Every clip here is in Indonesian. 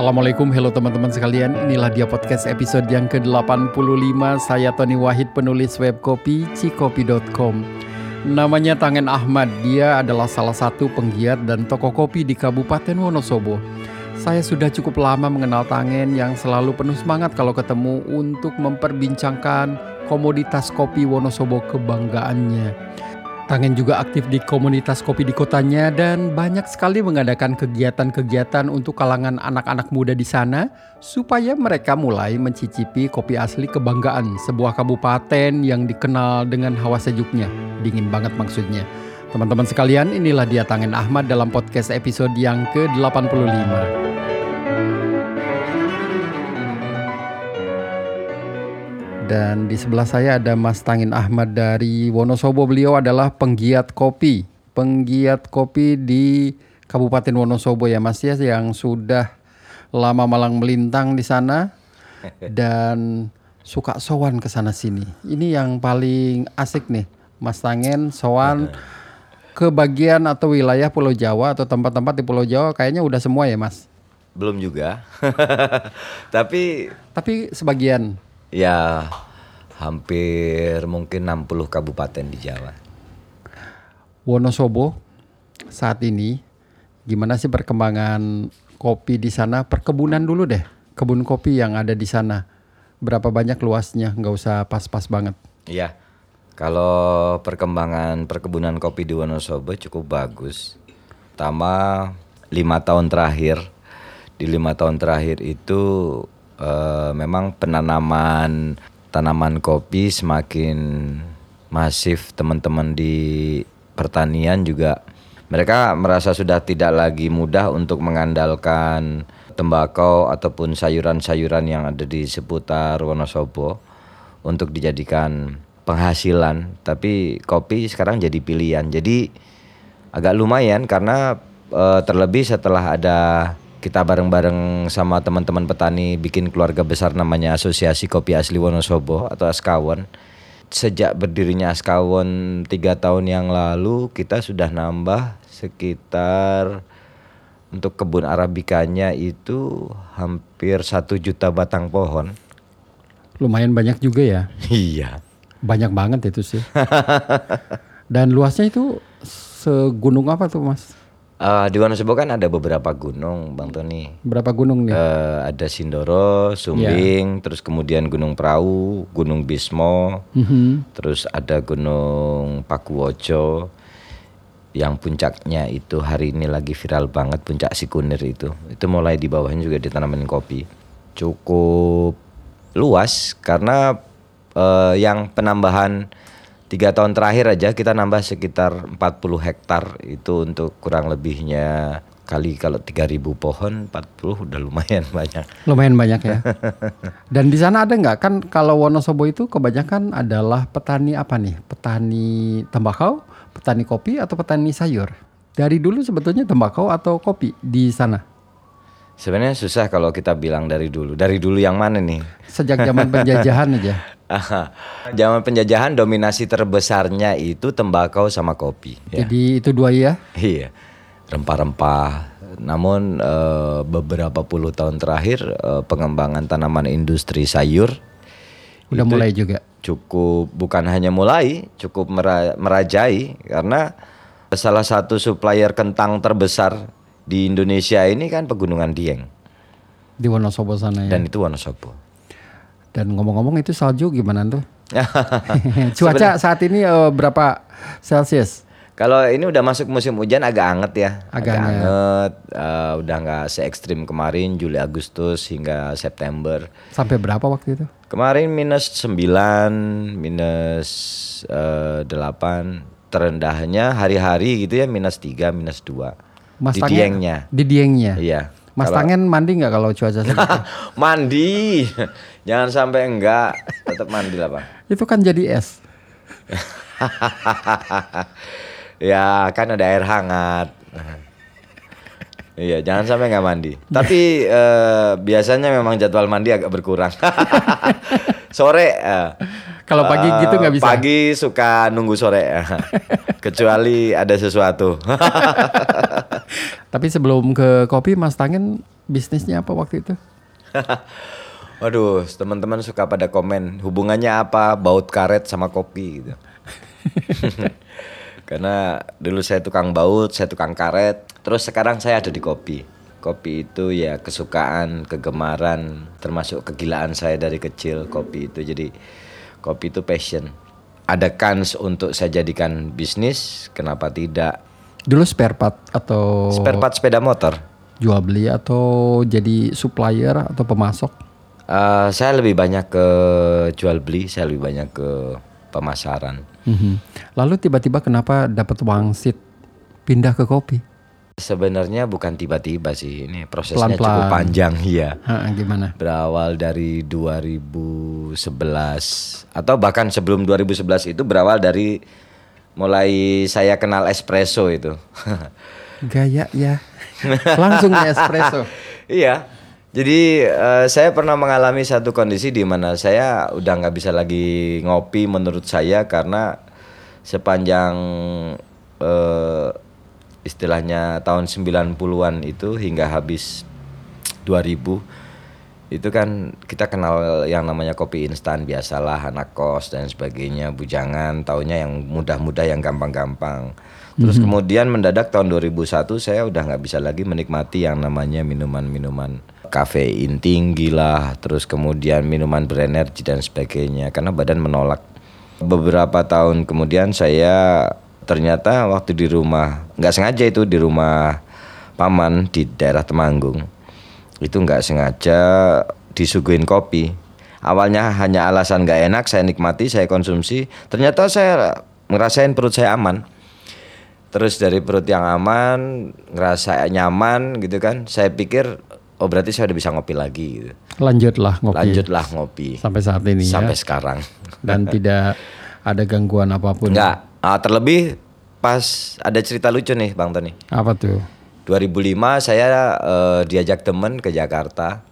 Assalamualaikum, hello teman-teman sekalian. Inilah dia podcast episode yang ke-85. Saya Tony Wahid, penulis web kopi cikopi.com. Namanya Tangen Ahmad. Dia adalah salah satu penggiat dan toko kopi di Kabupaten Wonosobo. Saya sudah cukup lama mengenal Tangen yang selalu penuh semangat kalau ketemu untuk memperbincangkan komoditas kopi Wonosobo kebanggaannya. Tangen juga aktif di komunitas kopi di kotanya dan banyak sekali mengadakan kegiatan-kegiatan untuk kalangan anak-anak muda di sana supaya mereka mulai mencicipi kopi asli kebanggaan sebuah kabupaten yang dikenal dengan hawa sejuknya. Dingin banget maksudnya. Teman-teman sekalian, inilah dia Tangen Ahmad dalam podcast episode yang ke-85. Dan di sebelah saya ada Mas Tangin Ahmad dari Wonosobo. Beliau adalah penggiat kopi. Penggiat kopi di Kabupaten Wonosobo ya Mas ya yang sudah lama malang melintang di sana dan suka sowan ke sana sini. Ini yang paling asik nih. Mas Tangen sowan ke bagian atau wilayah Pulau Jawa atau tempat-tempat di Pulau Jawa kayaknya udah semua ya Mas. Belum juga. Tapi Tapi sebagian ya hampir mungkin 60 kabupaten di Jawa. Wonosobo saat ini gimana sih perkembangan kopi di sana? Perkebunan dulu deh, kebun kopi yang ada di sana. Berapa banyak luasnya? Nggak usah pas-pas banget. Iya. Kalau perkembangan perkebunan kopi di Wonosobo cukup bagus. Pertama lima tahun terakhir di lima tahun terakhir itu eh, memang penanaman tanaman kopi semakin masif. Teman-teman di pertanian juga mereka merasa sudah tidak lagi mudah untuk mengandalkan tembakau ataupun sayuran-sayuran yang ada di seputar Wonosobo untuk dijadikan penghasilan. Tapi kopi sekarang jadi pilihan. Jadi agak lumayan karena eh, terlebih setelah ada kita bareng-bareng sama teman-teman petani bikin keluarga besar namanya Asosiasi Kopi Asli Wonosobo atau Askawon. Sejak berdirinya Askawon tiga tahun yang lalu kita sudah nambah sekitar untuk kebun arabikanya itu hampir satu juta batang pohon. Lumayan banyak juga ya. Iya. Banyak banget itu sih. Dan luasnya itu segunung apa tuh mas? Eh, di Wonosobo kan ada beberapa gunung, Bang Tony. Berapa gunung nih? Eh, ada Sindoro, Sumbing, terus kemudian Gunung Perahu, Gunung Bismo, Mhm. terus ada Gunung Pakuwojo yang puncaknya itu hari ini lagi viral banget puncak Sikunir itu. Itu mulai di bawahnya juga ditanamin kopi. Cukup luas karena eh, yang penambahan tiga tahun terakhir aja kita nambah sekitar 40 hektar itu untuk kurang lebihnya kali kalau 3000 pohon 40 udah lumayan banyak. Lumayan banyak ya. Dan di sana ada nggak kan kalau Wonosobo itu kebanyakan adalah petani apa nih? Petani tembakau, petani kopi atau petani sayur? Dari dulu sebetulnya tembakau atau kopi di sana? Sebenarnya susah kalau kita bilang dari dulu. Dari dulu yang mana nih? Sejak zaman penjajahan aja. Aha. Zaman penjajahan dominasi terbesarnya itu tembakau sama kopi. Ya. Jadi itu dua ya. Iya, rempah-rempah. Namun eh, beberapa puluh tahun terakhir eh, pengembangan tanaman industri sayur Udah mulai juga. cukup bukan hanya mulai, cukup mera- merajai karena salah satu supplier kentang terbesar di Indonesia ini kan Pegunungan Dieng Di Wonosobo sana ya. dan itu Wonosobo. Dan ngomong-ngomong itu salju gimana tuh? Cuaca saat ini eh, berapa Celsius? Kalau ini udah masuk musim hujan agak anget ya, Agak agak, anget. eh, udah nggak se ekstrim kemarin Juli Agustus hingga September. Sampai berapa waktu itu? Kemarin minus 9, minus eh, 8, terendahnya hari-hari gitu ya minus 3, minus 2. Mas di Diengnya. Di Diengnya. Iya. Mas Kalau- Tangen mandi nggak kalau cuaca segitu? mandi. Jangan sampai enggak, tetap mandi lah, Pak. itu kan jadi es. ya, kan ada air hangat. Iya, jangan sampai nggak mandi. Tapi eh, biasanya memang jadwal mandi agak berkurang. Sore, eh, Kalau pagi Eh, gitu nggak bisa. Pagi suka nunggu sore. Kecuali ada sesuatu. Tapi sebelum ke kopi, Mas Tangen bisnisnya apa waktu itu? Waduh, teman-teman suka pada komen hubungannya apa baut karet sama kopi gitu. Karena dulu saya tukang baut, saya tukang karet, terus sekarang saya ada di kopi. Kopi itu ya kesukaan, kegemaran, termasuk kegilaan saya dari kecil kopi itu. Jadi kopi itu passion. Ada kans untuk saya jadikan bisnis, kenapa tidak? Dulu spare part atau Spare part sepeda motor. jual beli atau jadi supplier atau pemasok? Eh, saya lebih banyak ke jual beli, saya lebih banyak ke pemasaran. Mhm. Lalu tiba-tiba kenapa dapat wangsit pindah ke kopi? Sebenarnya bukan tiba-tiba sih, ini prosesnya Pelan-pelan. cukup panjang ya. Ha, gimana? Berawal dari 2011 atau bahkan sebelum 2011 itu berawal dari mulai saya kenal espresso itu. Gaya ya. Langsung espresso. iya. Jadi eh, saya pernah mengalami satu kondisi di mana saya udah nggak bisa lagi ngopi menurut saya karena sepanjang eh, istilahnya tahun 90-an itu hingga habis 2000 itu kan kita kenal yang namanya kopi instan biasalah anak kos dan sebagainya bujangan taunya yang mudah-mudah yang gampang-gampang. Terus kemudian mendadak tahun 2001 saya udah nggak bisa lagi menikmati yang namanya minuman-minuman kafein tinggi lah terus kemudian minuman berenergi dan sebagainya karena badan menolak. Beberapa tahun kemudian saya ternyata waktu di rumah nggak sengaja itu di rumah paman di daerah Temanggung itu nggak sengaja disuguhin kopi awalnya hanya alasan nggak enak saya nikmati saya konsumsi ternyata saya ngerasain perut saya aman terus dari perut yang aman ngerasa nyaman gitu kan saya pikir oh berarti saya udah bisa ngopi lagi gitu. Lanjutlah ngopi. lanjutlah ngopi Sampai saat ini sampai ya. sekarang Dan tidak ada gangguan apa pun. Enggak, ah, terlebih pas ada cerita lucu nih Bang Tony. Apa tuh? 2005 saya eh, diajak temen ke Jakarta.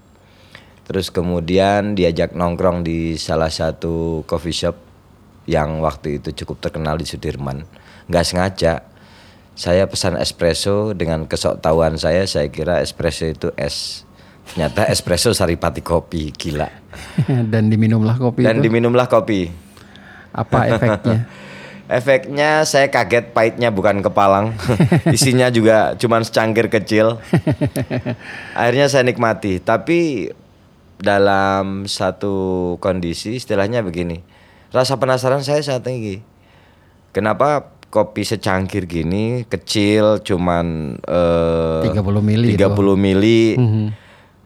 Terus kemudian diajak nongkrong di salah satu coffee shop yang waktu itu cukup terkenal di Sudirman. Nggak sengaja saya pesan espresso dengan kesoktahuan saya saya kira espresso itu es. Ternyata espresso saripati kopi, gila. Dan diminumlah kopi Dan itu. diminumlah kopi. Apa efeknya? Efeknya saya kaget pahitnya bukan kepalang. Isinya juga cuman secangkir kecil. Akhirnya saya nikmati, tapi dalam satu kondisi istilahnya begini. Rasa penasaran saya sangat tinggi. Kenapa kopi secangkir gini kecil cuman eh, 30 mili 30 itu. mili. Mhm.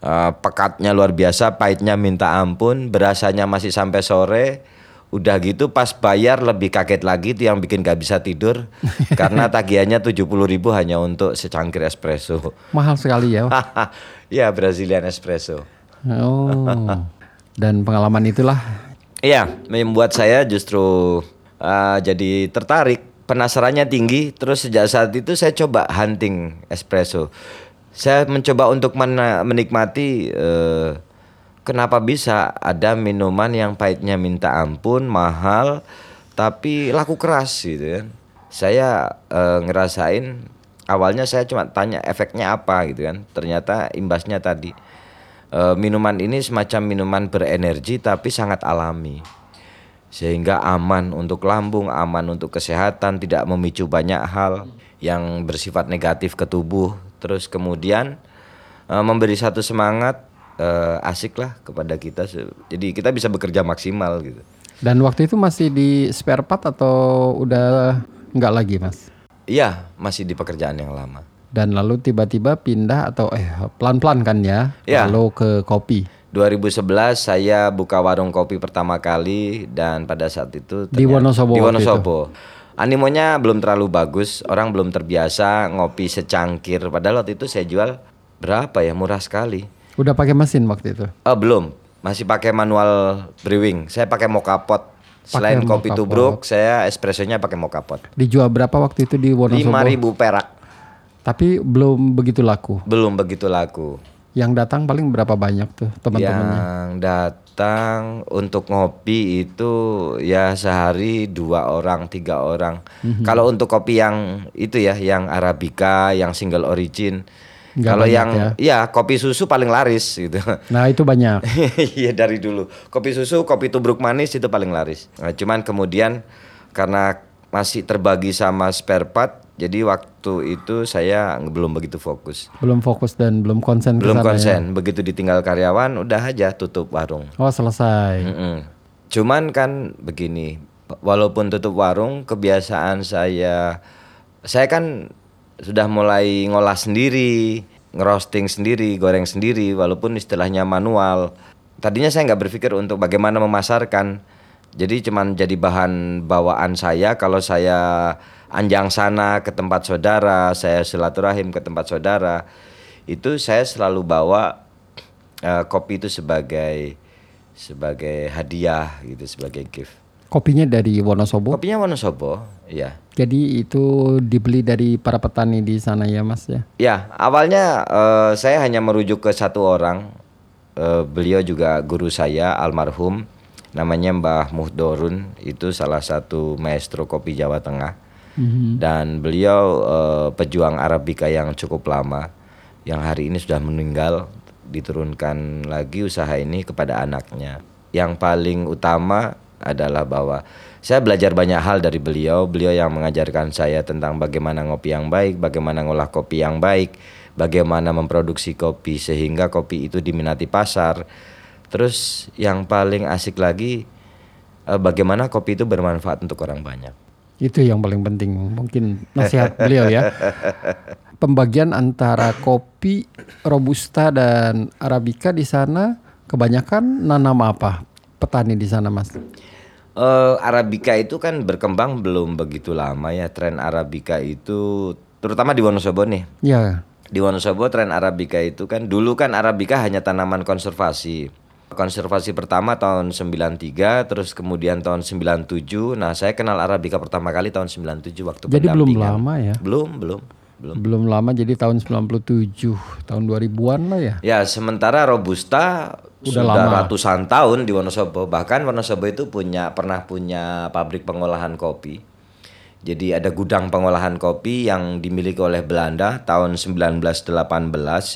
Eh, pekatnya luar biasa, pahitnya minta ampun, berasanya masih sampai sore. Udah gitu pas bayar lebih kaget lagi tuh yang bikin gak bisa tidur karena tagihannya 70.000 ribu hanya untuk secangkir espresso. Mahal sekali ya. ya Brazilian espresso. Oh. Dan pengalaman itulah Iya, membuat saya justru eh, jadi tertarik, penasarannya tinggi. Terus sejak saat itu saya coba hunting espresso. Saya mencoba untuk menikmati eh, kenapa bisa ada minuman yang pahitnya minta ampun, mahal, tapi laku keras gitu kan. Saya eh, ngerasain awalnya saya cuma tanya efeknya apa gitu kan. Ternyata imbasnya tadi Eh, minuman ini semacam minuman berenergi tapi sangat alami sehingga aman untuk lambung, aman untuk kesehatan, tidak memicu banyak hal yang bersifat negatif ke tubuh. Terus kemudian eh, memberi satu semangat eh, asik lah kepada kita. Jadi kita bisa bekerja maksimal gitu. dan waktu itu masih di spare part atau udah nggak lagi mas? Iya, masih di pekerjaan yang lama. Dan lalu tiba-tiba pindah atau eh pelan-pelan kan ya? Ya. Lalu ke kopi 2011 saya buka warung kopi pertama kali dan pada saat itu Di ternyata- Wonosobo Di Wonosobo. Animonya belum terlalu bagus, orang belum terbiasa ngopi secangkir. Padahal waktu itu saya jual berapa ya murah sekali. Udah pakai mesin waktu itu. Oh belum, masih pakai manual brewing. Saya pakai mocha pot. Selain Pakai kopi tubruk, saya espressonya pakai mocha pot. Dijual berapa waktu itu di Wonosobo? 5000 perak. Tapi belum begitu laku. Belum begitu laku. Yang datang paling berapa banyak tuh teman-temannya? Yang datang untuk ngopi itu ya sehari dua orang tiga orang. Mhm. Kalau untuk kopi yang itu ya, yang arabica, yang single origin. Kalau yang ya? ya kopi susu paling laris gitu. Nah itu banyak. Iya dari dulu. Kopi susu, kopi tubruk manis itu paling laris. Nah, cuman kemudian karena masih terbagi sama spare part, jadi waktu itu saya belum begitu fokus. Belum fokus dan belum konsen Belum ya? konsen. Begitu ditinggal karyawan, udah aja tutup warung. Oh selesai. Mm-mm. Cuman kan begini, walaupun tutup warung, kebiasaan saya, saya kan sudah mulai ngolah sendiri, ngerosting sendiri, goreng sendiri, walaupun istilahnya manual. Tadinya saya nggak berpikir untuk bagaimana memasarkan, jadi cuman jadi bahan bawaan saya kalau saya anjang sana ke tempat saudara, saya silaturahim ke tempat saudara, itu saya selalu bawa eh, kopi itu sebagai sebagai hadiah gitu sebagai gift. Kopinya dari Wonosobo. Kopinya Wonosobo, ya. Jadi itu dibeli dari para petani di sana ya mas ya? Ya, awalnya eh, saya hanya merujuk ke satu orang. Eh, beliau juga guru saya almarhum, namanya Mbah Muhdorun. Itu salah satu maestro kopi Jawa Tengah. Dan beliau eh, pejuang Arabica yang cukup lama, yang hari ini sudah meninggal. Diturunkan lagi usaha ini kepada anaknya. Yang paling utama adalah bahwa saya belajar banyak hal dari beliau. Beliau yang mengajarkan saya tentang bagaimana ngopi yang baik, bagaimana ngolah kopi yang baik, bagaimana memproduksi kopi sehingga kopi itu diminati pasar. Terus yang paling asik lagi eh, bagaimana kopi itu bermanfaat untuk orang banyak. Itu yang paling penting mungkin nasihat beliau ya. Pembagian antara kopi robusta dan arabica di sana kebanyakan nanam apa? Petani di sana mas? Eh, Arabica itu kan berkembang belum begitu lama ya tren Arabica itu terutama di Wonosobo nih. Ya, Di Wonosobo tren Arabica itu kan dulu kan Arabica hanya tanaman konservasi. Konservasi pertama tahun 93 terus kemudian tahun 97. Nah, saya kenal Arabica pertama kali tahun 97 waktu jadi belum lama ya? Belum, belum, belum. Belum lama jadi tahun 97, tahun 2000-an lah ya. Ya, sementara Robusta Udah sudah lama. ratusan tahun di Wonosobo. Bahkan Wonosobo itu punya pernah punya pabrik pengolahan kopi. Jadi ada gudang pengolahan kopi yang dimiliki oleh Belanda tahun 1918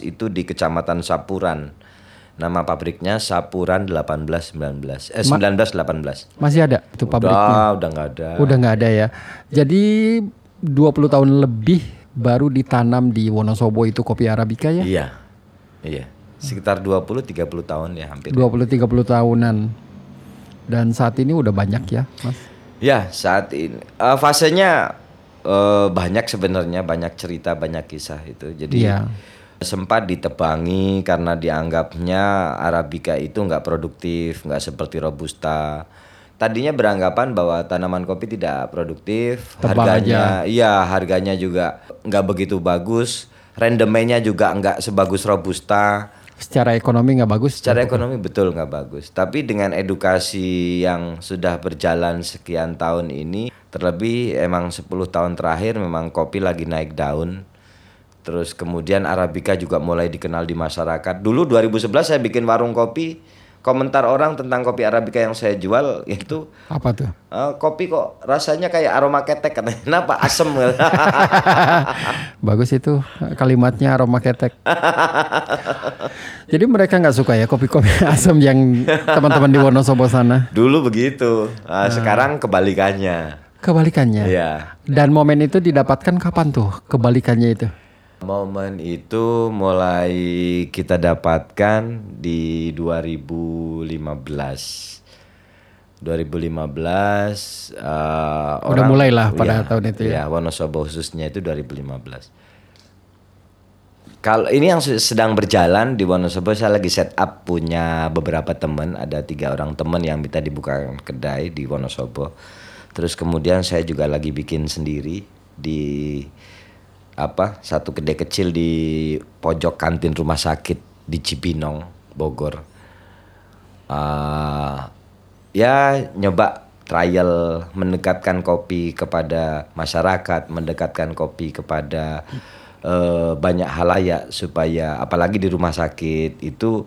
itu di Kecamatan Sapuran. Nama pabriknya Sapuran 1819 eh 1918. Masih ada itu pabriknya? Udah, udah nggak ada. Udah nggak ada ya. Jadi 20 tahun lebih baru ditanam di Wonosobo itu kopi arabica ya? Iya. Iya. Sekitar 20 30 tahun ya hampir. 20 30 tahunan. Dan saat ini udah banyak ya, Mas. Ya saat ini eh, fasenya eh, banyak sebenarnya banyak cerita banyak kisah itu jadi Iya. sempat ditebangi karena dianggapnya arabica itu nggak produktif nggak seperti robusta tadinya beranggapan bahwa tanaman kopi tidak produktif Tebang harganya iya harganya juga nggak begitu bagus rendemennya juga nggak sebagus robusta Secara ekonomi nggak bagus. Secara ekonomi betul nggak bagus, tapi dengan edukasi yang sudah berjalan sekian tahun ini, terlebih emang 10 tahun terakhir memang kopi lagi naik daun. Terus kemudian Arabica juga mulai dikenal di masyarakat. Dulu 2011 saya bikin warung kopi, komentar orang tentang kopi Arabica yang saya jual itu Apa tuh? "Eh, kopi kok rasanya kayak aroma ketek katanya. Kenapa asem? Bagus itu kalimatnya aroma ketek. Jadi mereka nggak suka ya kopi-kopi asam yang teman-teman di Wonosobo sana. Dulu begitu. Nah, sekarang kebalikannya. Kebalikannya. Iya. Dan momen itu didapatkan kapan tuh kebalikannya itu? Momen itu mulai kita dapatkan di 2015. 2015 eh, Udah mulailah pada iya, tahun itu ya? Iya, Wonosobo khususnya itu 2015. Kalau ini yang se- sedang berjalan di Wonosobo saya lagi set up punya beberapa teman, ada tiga orang teman yang minta dibuka kedai di Wonosobo. Terus kemudian saya juga lagi bikin sendiri di apa satu kedai kecil di pojok kantin rumah sakit di Cibinong, Bogor. Ah, ya nyoba trial mendekatkan kopi kepada masyarakat, mendekatkan kopi kepada eh, banyak halayak supaya apalagi di rumah sakit itu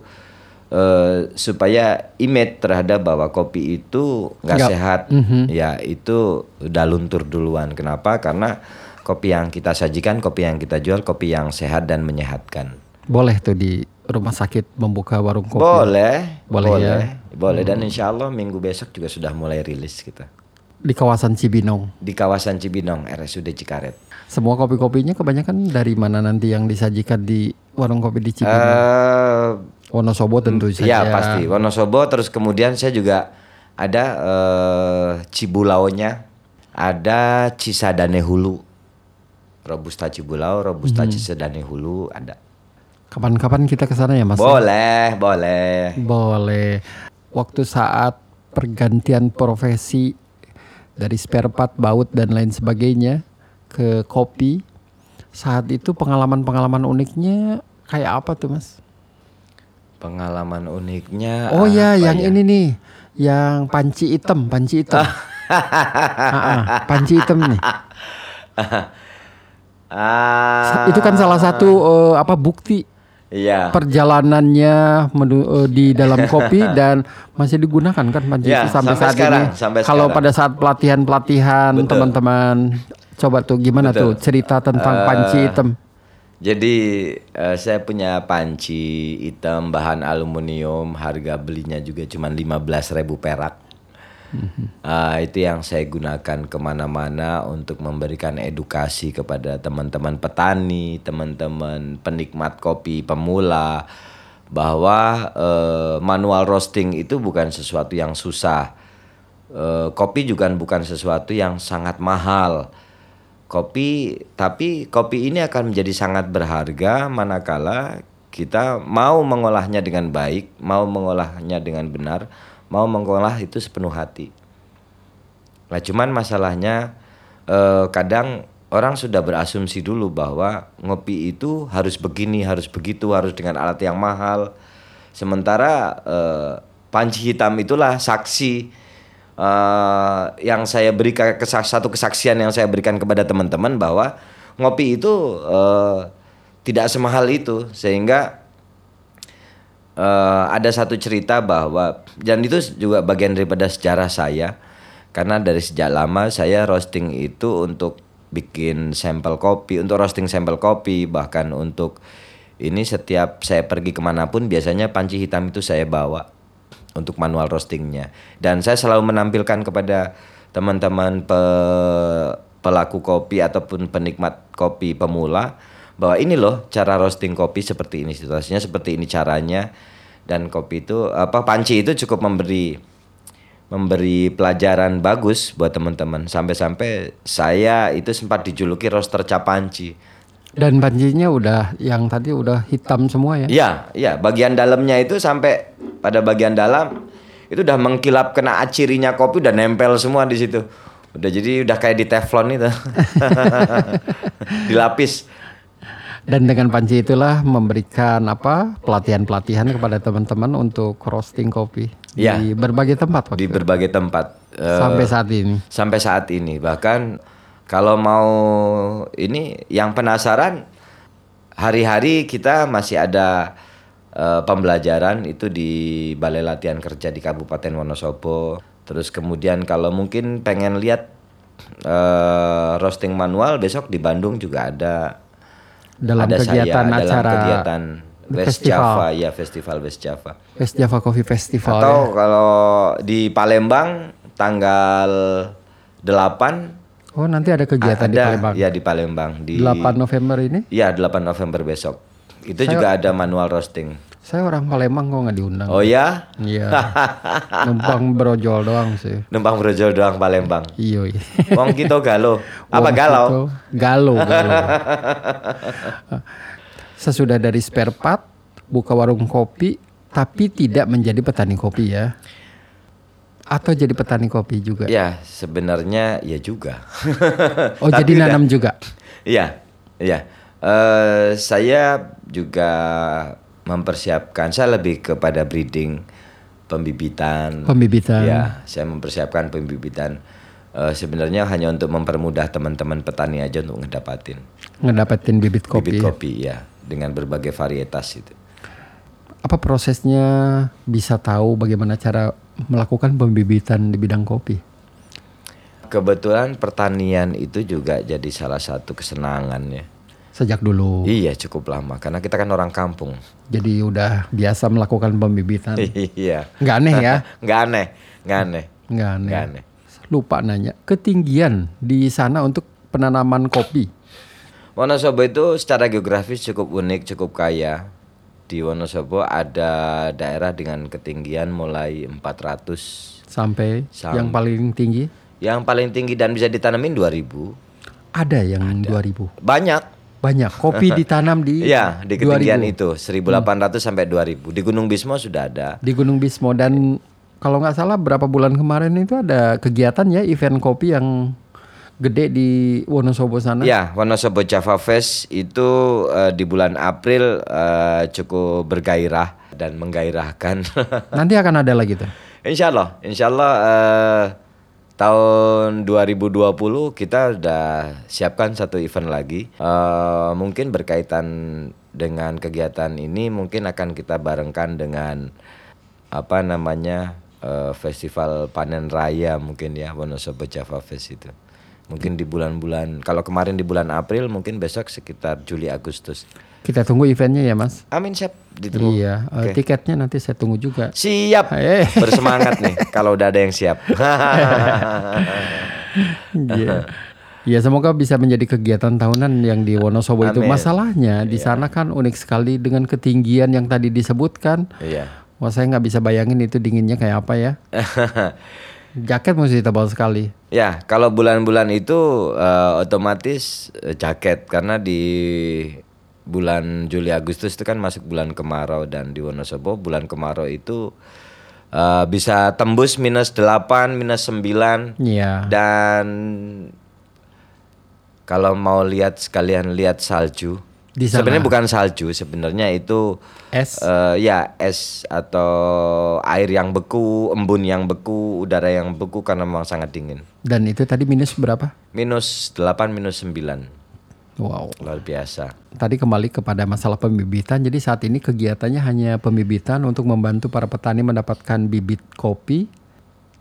eh, supaya image terhadap bahwa kopi itu nggak Nggak. sehat ya itu udah luntur duluan kenapa karena kopi yang kita sajikan kopi yang kita jual kopi yang sehat dan menyehatkan Boleh tuh di rumah sakit membuka warung kopi. boleh Boleh boleh ya? boleh dan insya Allah minggu besok juga sudah mulai rilis kita Di kawasan Cibinong. di kawasan Cibinong RSUD Cikaret Semua kopi-kopinya kebanyakan dari mana nanti yang disajikan di warung kopi di Cibinong? eh Wonosobo tentu saja. Iya pasti Wonosobo terus kemudian saya juga ada eh, Cibulaunya, ada Cisadane Hulu, Robusta Cibulau, Robusta Hmm. Cisadane Hulu ada. Kapan-kapan kita ke sana ya, Mas? Boleh, boleh. Boleh. Waktu saat pergantian profesi dari spare part, baut dan lain sebagainya ke kopi, saat itu pengalaman-pengalaman uniknya kayak apa tuh, Mas? Pengalaman uniknya. Oh ya, yang ya? ini nih, yang panci hitam, panci hitam. Ah, ah, panci hitam nih. Ah, Itu kan salah satu eh, apa bukti Iya. perjalanannya menu- eh, di dalam kopi dan masih digunakan kan panci Ya, sampai, sampai saat sekarang, ini. sampai Kalau sekarang. pada saat pelatihan-pelatihan Betul. teman-teman coba tuh gimana tuh cerita tentang panci Eh, hitam. Jadi eh, saya punya panci hitam bahan aluminium, harga belinya juga cuma 15.000 perak. Ah, itu yang saya gunakan ke mana-mana untuk memberikan edukasi kepada teman-teman petani, teman-teman penikmat kopi pemula, bahwa eh, manual roasting itu bukan sesuatu yang susah. Eh, kopi juga bukan sesuatu yang sangat mahal. Kopi, tapi kopi ini akan menjadi sangat berharga manakala kita mau mengolahnya dengan baik, mau mengolahnya dengan benar, mau mengolah itu sepenuh hati. Nah, cuman masalahnya eh, kadang orang sudah berasumsi dulu bahwa ngopi itu harus begini, harus begitu, harus dengan alat yang mahal. Sementara eh, panci hitam itulah saksi eh, yang saya berikan satu kesaksian yang saya berikan kepada teman-teman bahwa ngopi itu eh, tidak semahal itu sehingga eh, ada satu cerita bahwa dan itu juga bagian daripada sejarah saya. Karena dari sejak lama saya roasting itu untuk bikin sampel kopi untuk roasting sampel kopi bahkan untuk ini setiap saya pergi ke mana pun biasanya panci hitam itu saya bawa untuk manual roastingnya. Dan saya selalu menampilkan kepada teman-teman pe- pelaku kopi ataupun penikmat kopi pemula bahwa ini loh cara roasting kopi seperti ini situasinya seperti ini caranya dan kopi itu apa panci itu cukup memberi memberi pelajaran bagus buat teman-teman sampai-sampai saya itu sempat dijuluki roaster capanci Dan pancinya udah yang tadi udah hitam semua ya. Iya, iya, bagian dalamnya itu sampai pada bagian dalam itu udah mengkilap kena acirinya kopi udah nempel semua di situ. Udah jadi udah kayak di teflon itu. Dilapis. Dan dengan panci itulah memberikan apa pelatihan-pelatihan kepada teman-teman untuk roasting kopi Iya. di berbagai tempat di waktu berbagai tempat Eh, sampai saat ini. sampai saat ini. Bahkan kalau mau ini yang penasaran hari-hari kita masih ada eh, pembelajaran itu di Balai Latihan Kerja di Kabupaten Wonosobo. Terus kemudian kalau mungkin pengen lihat eh, roasting manual besok di Bandung juga ada Dalam ada kegiatan saya dalam acara kegiatan West festival. Java ya festival West Java. West Java Coffee Festival. Atau ya. kalau di Palembang tanggal 8 Oh nanti ada kegiatan di ada Palembang. ya di Palembang di 8 November ini. ya 8 November besok. Itu Saya- juga ada manual roasting. Saya orang Palembang kok nggak diundang. Oh ya, Iya. Numpang berojol doang sih. numpang brojol doang Palembang. Iyo. iya. Wong kita galau. Apa Wong galau? Galau, galau. Sesudah dari spare part, buka warung kopi, tapi tidak menjadi petani kopi ya. Atau jadi petani kopi juga. Ya, sebenarnya ya juga. Oh Tapi jadi udah- nanam juga. Iya, iya. Eh, saya juga mempersiapkan. Saya lebih kepada breeding, pembibitan. Pembibitan. Ya, saya mempersiapkan pembibitan. eh, sebenarnya hanya untuk mempermudah teman-teman petani aja untuk ngedapatin Ngedapetin bibit kopi. bibit kopi ya dengan berbagai varietas itu. Apa prosesnya bisa tahu bagaimana cara melakukan pembibitan di bidang kopi? Kebetulan pertanian itu juga jadi salah satu kesenangan ya. Sejak dulu. Iya cukup lama karena kita kan orang kampung. Jadi udah biasa melakukan pembibitan. iya. Nggak aneh ya? Nggak aneh, nggak aneh, Nggak aneh. nggak aneh. Lupa nanya, ketinggian di sana untuk penanaman kopi. Wonosobo itu secara geografis cukup unik, cukup kaya. Di Wonosobo ada daerah dengan ketinggian mulai 400 Sampai Sam- yang paling tinggi yang paling tinggi dan bisa ditanamin 2000. ada yang 2000. Banyak. Banyak kopi ditanam di Iya, di ketinggian 2000. itu 1800 sampai 2000. Di Gunung Bismo sudah ada. di Gunung Bismo dan kalau nggak salah berapa bulan kemarin itu ada kegiatan ya event kopi yang gede di Wonosobo sana. Ya, Wonosobo Java Fest itu eh, di bulan April eh, cukup bergairah dan menggairahkan. Nanti akan ada lagi tuh. insya Allah, insya Allah eh, tahun 2020 kita udah siapkan satu event lagi. Eh, mungkin berkaitan dengan kegiatan ini mungkin akan kita barengkan dengan apa namanya eh, festival panen raya mungkin ya Wonosobo Java Fest itu. Mungkin di bulan-bulan kalau kemarin di bulan April mungkin besok sekitar Juli Agustus. Kita tunggu eventnya ya Mas. Amin siap ditunggu. Iya, eh, Oke. tiketnya nanti saya tunggu juga. Siap. Eh. Bersemangat nih kalau udah ada yang siap. Iya. Ya semoga bisa menjadi kegiatan tahunan yang di Wonosobo itu. Amin. Masalahnya di sana kan unik sekali dengan ketinggian yang tadi disebutkan. Iya. Wah saya nggak bisa bayangin itu dinginnya kayak apa ya. Jaket mesti tebal sekali. Ya, kalau bulan-bulan itu eh, otomatis eh, jaket karena di bulan Juli Agustus itu kan masuk bulan kemarau dan di Wonosobo bulan kemarau itu eh, bisa tembus minus 8, minus 9 Iya. dan kalau mau lihat sekalian lihat salju. Sebenarnya bukan salju, sebenarnya itu Es. eh, ya es atau air yang beku, embun yang beku, udara yang beku karena memang sangat dingin. Dan itu tadi minus berapa? Minus 8, minus 9. Wow. Luar biasa. Tadi kembali kepada masalah pembibitan. Jadi saat ini kegiatannya hanya pembibitan untuk membantu para petani mendapatkan bibit kopi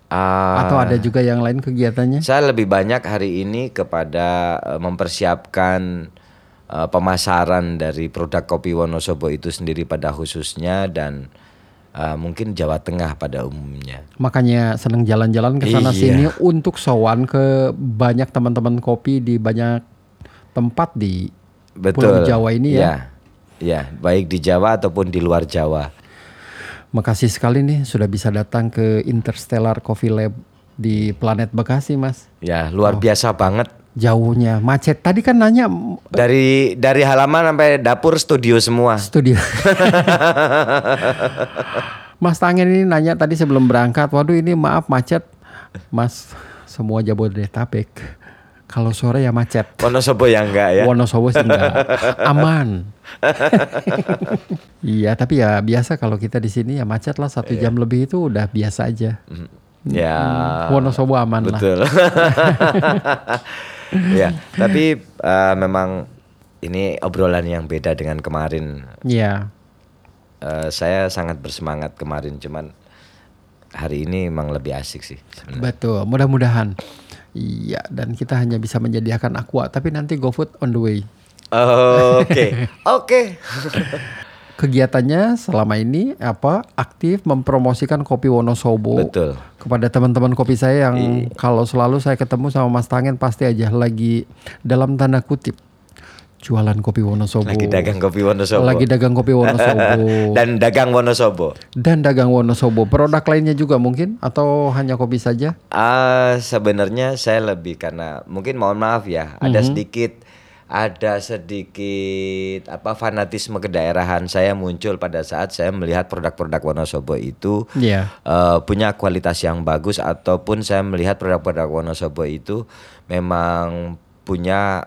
Ah, atau ada juga yang lain kegiatannya? Saya lebih banyak hari ini kepada eh, mempersiapkan eh, pemasaran dari produk kopi Wonosobo itu sendiri pada khususnya dan eh, mungkin Jawa Tengah pada umumnya. Makanya senang jalan-jalan ke sana Iya. sini untuk sowan ke banyak teman-teman kopi di banyak tempat di Pulau Jawa ini ya. Ya, baik di Jawa ataupun di luar Jawa. Makasih sekali nih sudah bisa datang ke Interstellar Coffee Lab di Planet Bekasi, Mas. Ya, Oh. luar biasa banget. Jauhnya macet. Tadi kan nanya m- Dari dari halaman sampai dapur studio semua. studio. Mas Tangen ini nanya tadi sebelum berangkat, waduh ini maaf macet. Mas, semua Jabodetabek. Kalau sore ya macet. Wonosobo yang enggak ya. Wonosobo sih enggak. Aman. iya, tapi ya biasa kalau kita di sini ya macet lah satu Iya. jam lebih itu udah biasa aja. Ya. Wonosobo aman lah. Betul. ya, tapi eh, memang ini obrolan yang beda dengan kemarin. Iya. Eh, saya sangat bersemangat kemarin, cuman hari ini memang lebih asik sih. sebenarnya. Betul, mudah-mudahan. Iya, dan kita hanya bisa menyediakan aqua, tapi nanti GoFood on the way. Oke, oke. Kegiatannya selama ini apa? Aktif mempromosikan kopi Wonosobo Betul. kepada teman-teman kopi saya yang kalau selalu saya ketemu sama Mas Tangen pasti aja lagi dalam tanda kutip jualan kopi Wonosobo. Lagi dagang kopi Wonosobo. Lagi dagang kopi Wonosobo Dan dagang Wonosobo. dan dagang Wonosobo. Produk lainnya juga mungkin atau hanya kopi saja? Ah, sebenarnya saya lebih karena mungkin mohon maaf ya, ada sedikit ada sedikit apa fanatisme kedaerahan saya muncul pada saat saya melihat produk-produk Wonosobo itu Iya. eh, punya kualitas yang bagus ataupun saya melihat produk-produk Wonosobo itu memang punya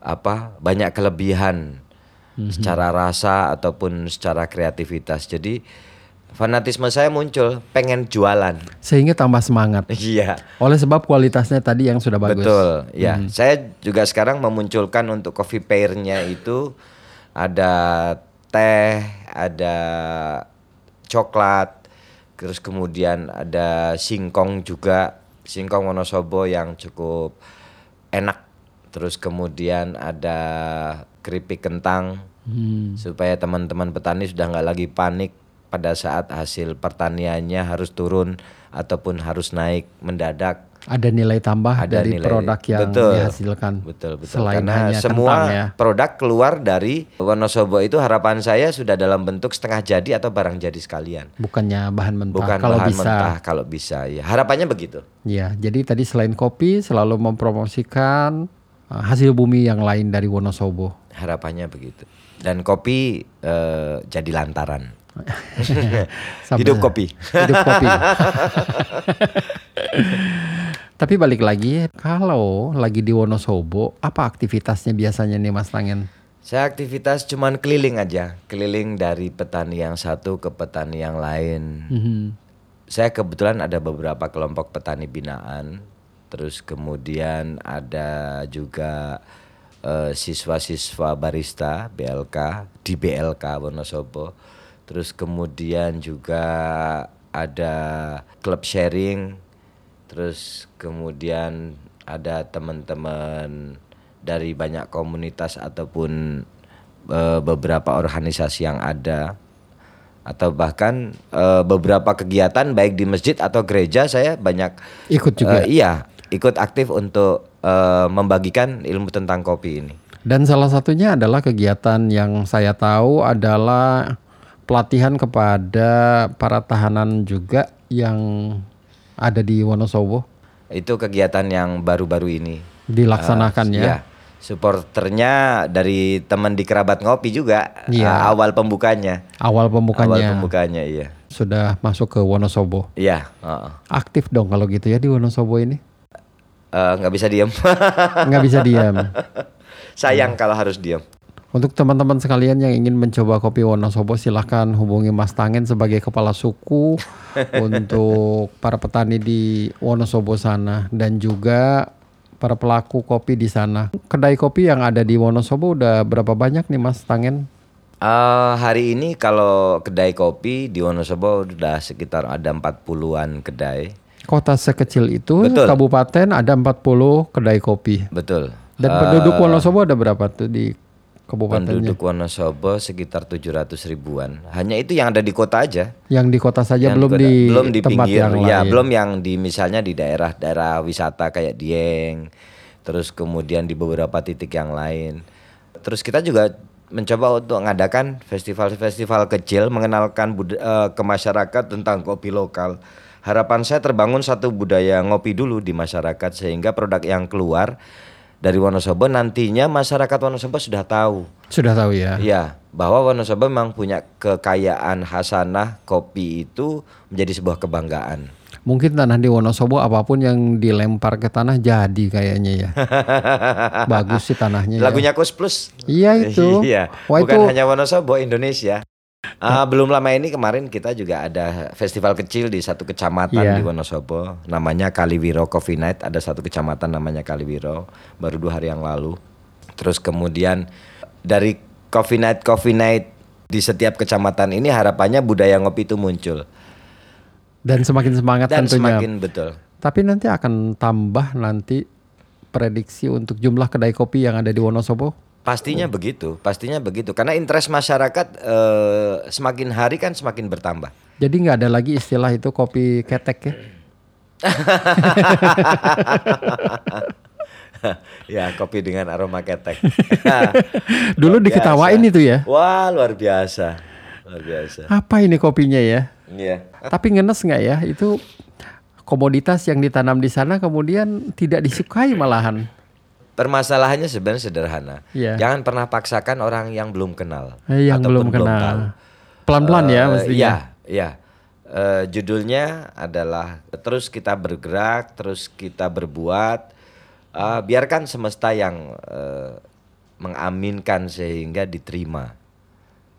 apa banyak kelebihan secara rasa ataupun secara kreativitas. Jadi fanatisme saya muncul, pengen jualan. Sehingga tambah semangat. Iya. Oleh sebab kualitasnya tadi yang sudah bagus. Betul, ya. Saya juga sekarang memunculkan untuk coffee pairnya itu ada teh, ada coklat, terus kemudian ada singkong juga, singkong Wonosobo yang cukup enak. Terus kemudian ada keripik kentang, Hmm. supaya teman-teman petani sudah nggak lagi panik pada saat hasil pertaniannya harus turun ataupun harus naik mendadak. Ada nilai tambah Ada dari nilai- produk yang betul, dihasilkan. Betul betul. Selain Karena hanya semua kentang ya. produk keluar dari Wonosobo itu harapan saya sudah dalam bentuk setengah jadi atau barang jadi sekalian. Bukannya bahan mentah. Bukan kalau bahan bisa. mentah kalau bisa ya. Harapannya begitu. Ya, jadi tadi selain kopi selalu mempromosikan hasil bumi yang lain dari Wonosobo. Harapannya begitu. Dan kopi eh, jadi lantaran. Hidup kopi. Hidup kopi. Tapi balik lagi, kalau lagi di Wonosobo, apa aktivitasnya biasanya nih Mas Tangen? Saya aktivitas cuman keliling aja, keliling dari petani yang satu ke petani yang lain. Mhm. Saya kebetulan ada beberapa kelompok petani binaan, terus kemudian ada juga eh, siswa-siswa barista BLK di BLK Wonosobo. Terus kemudian juga ada klub sharing, terus kemudian ada teman-teman dari banyak komunitas ataupun eh, beberapa organisasi yang ada atau bahkan eh, beberapa kegiatan baik di masjid atau gereja saya banyak Ikut juga. eh, iya ikut aktif untuk eh, membagikan ilmu tentang kopi ini. Dan salah satunya adalah kegiatan yang saya tahu adalah pelatihan kepada para tahanan juga yang ada di Wonosobo Itu kegiatan yang baru-baru ini. dilaksanakan Eh, ya. iya. Supporternya dari teman di kerabat ngopi juga Iya. eh, awal pembukanya. Awal Awal pembukanya pembukanya iya. sudah masuk ke Wonosobo. Iya, heeh. Aktif dong kalau gitu ya di Wonosobo ini. Eh, nggak bisa diam. Nggak bisa diam. Sayang kalau harus diam. Untuk teman-teman sekalian yang ingin mencoba kopi Wonosobo silahkan hubungi Mas Tangen sebagai kepala suku untuk para petani di Wonosobo sana dan juga para pelaku kopi di sana. Kedai kopi yang ada di Wonosobo udah berapa banyak nih Mas Tangen? Eh, hari ini kalau kedai kopi di Wonosobo udah sekitar ada 40-an kedai. Kota sekecil itu, Betul. kabupaten ada 40 kedai kopi. Betul. Dan penduduk Wonosobo ada berapa tuh di kabupatennya? Penduduk Wonosobo sekitar 700 ribuan. Hanya itu yang ada di kota aja. Yang di kota saja Yang belum kota- di, belum di tempat pinggir. yang ya, lain. belum yang di misalnya di daerah-daerah wisata kayak Dieng. Terus kemudian di beberapa titik yang lain. Terus kita juga mencoba untuk mengadakan festival-festival kecil mengenalkan bud- eh, ke masyarakat tentang kopi lokal. Harapan saya terbangun satu budaya ngopi dulu di masyarakat sehingga produk yang keluar dari Wonosobo nantinya masyarakat Wonosobo sudah tahu Sudah tahu ya. Iya, bahwa Wonosobo memang punya kekayaan hasanah kopi itu menjadi sebuah kebanggaan. Mungkin tanah di Wonosobo apa pun yang dilempar ke tanah jadi kayaknya ya. Bagus sih tanahnya. ya. Lagunya Kus Plus. Iya itu. Iya, Wah bukan itu hanya Wonosobo, Indonesia. Ah, belum lama ini kemarin kita juga ada festival kecil di satu kecamatan Iya. di Wonosobo, namanya Kaliwiro Coffee Night. Ada satu kecamatan namanya Kaliwiro, baru dua hari yang lalu. Terus kemudian dari Coffee Night Coffee Night di setiap kecamatan ini harapannya budaya ngopi itu muncul dan semakin semangat dan tentunya. semakin betul. Tapi nanti akan tambah nanti prediksi untuk jumlah kedai kopi yang ada di Wonosobo. Pastinya begitu, pastinya begitu. Karena interest masyarakat eh, semakin hari kan semakin bertambah. Jadi nggak ada lagi istilah itu kopi ketek ya. ya, kopi dengan aroma ketek. Dulu Luar diketawain biasa. itu ya. Wah, luar biasa. Luar biasa. Apa ini kopinya ya? Iya. Tapi ngenes nggak ya? Itu komoditas yang ditanam di sana kemudian tidak disukai malahan. Permasalahannya sebenarnya sederhana. Iya. Jangan pernah paksakan orang yang belum kenal Eh, yang ataupun belum tahu. kenal. Pelan-pelan ya Eh, mestinya. Iya, iya. Eh, judulnya adalah terus kita bergerak, terus kita berbuat. Eh, biarkan semesta yang eh, mengaminkan sehingga diterima.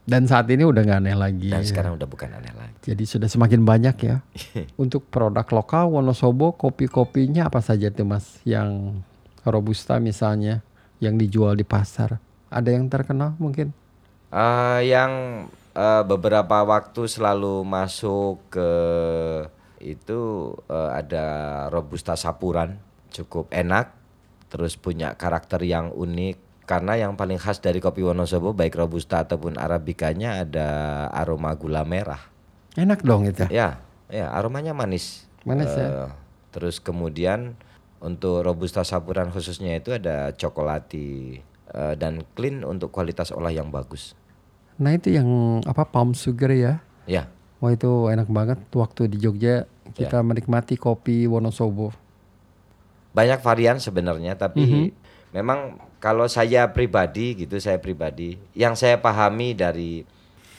Dan saat ini udah nggak aneh lagi. Dan sekarang udah bukan aneh lagi. Jadi sudah semakin banyak ya. Untuk produk lokal Wonosobo kopi-kopinya apa saja tuh Mas yang robusta misalnya yang dijual di pasar? Ada yang terkenal mungkin? Eh, yang eh, beberapa waktu selalu masuk ke itu eh, ada robusta sapuran cukup enak terus punya karakter yang unik karena yang paling khas dari kopi Wonosobo baik robusta ataupun arabikanya ada aroma gula merah Enak dong itu. ya ya aromanya manis Manis ya? Eh, terus kemudian untuk robusta sapuran khususnya itu ada cokolati eh, dan clean untuk kualitas olah yang bagus. Nah itu yang apa palm sugar ya? ya. Wah itu enak banget waktu di Jogja. Kita menikmati kopi Wonosobo. banyak varian sebenarnya tapi memang kalau saya pribadi gitu saya pribadi yang saya pahami dari